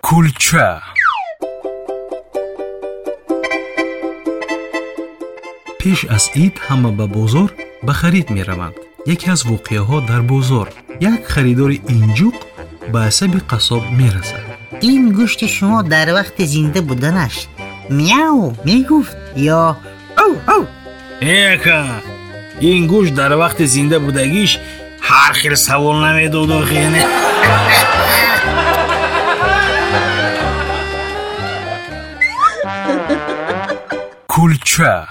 кулча. Пеш аз ид ҳама ба бозор ба харид мераванд. Яке аз воқеаҳо дар бозор. Як харидори инҷуқ ба асаби қассоб мерасад. Ин гӯшти шумо дар вақти зинда буданаш. Мяу мегуфт. Ё ав эка ин гӯшт дар вақти зинда будагиш ҳар хел савол намедод охене кулча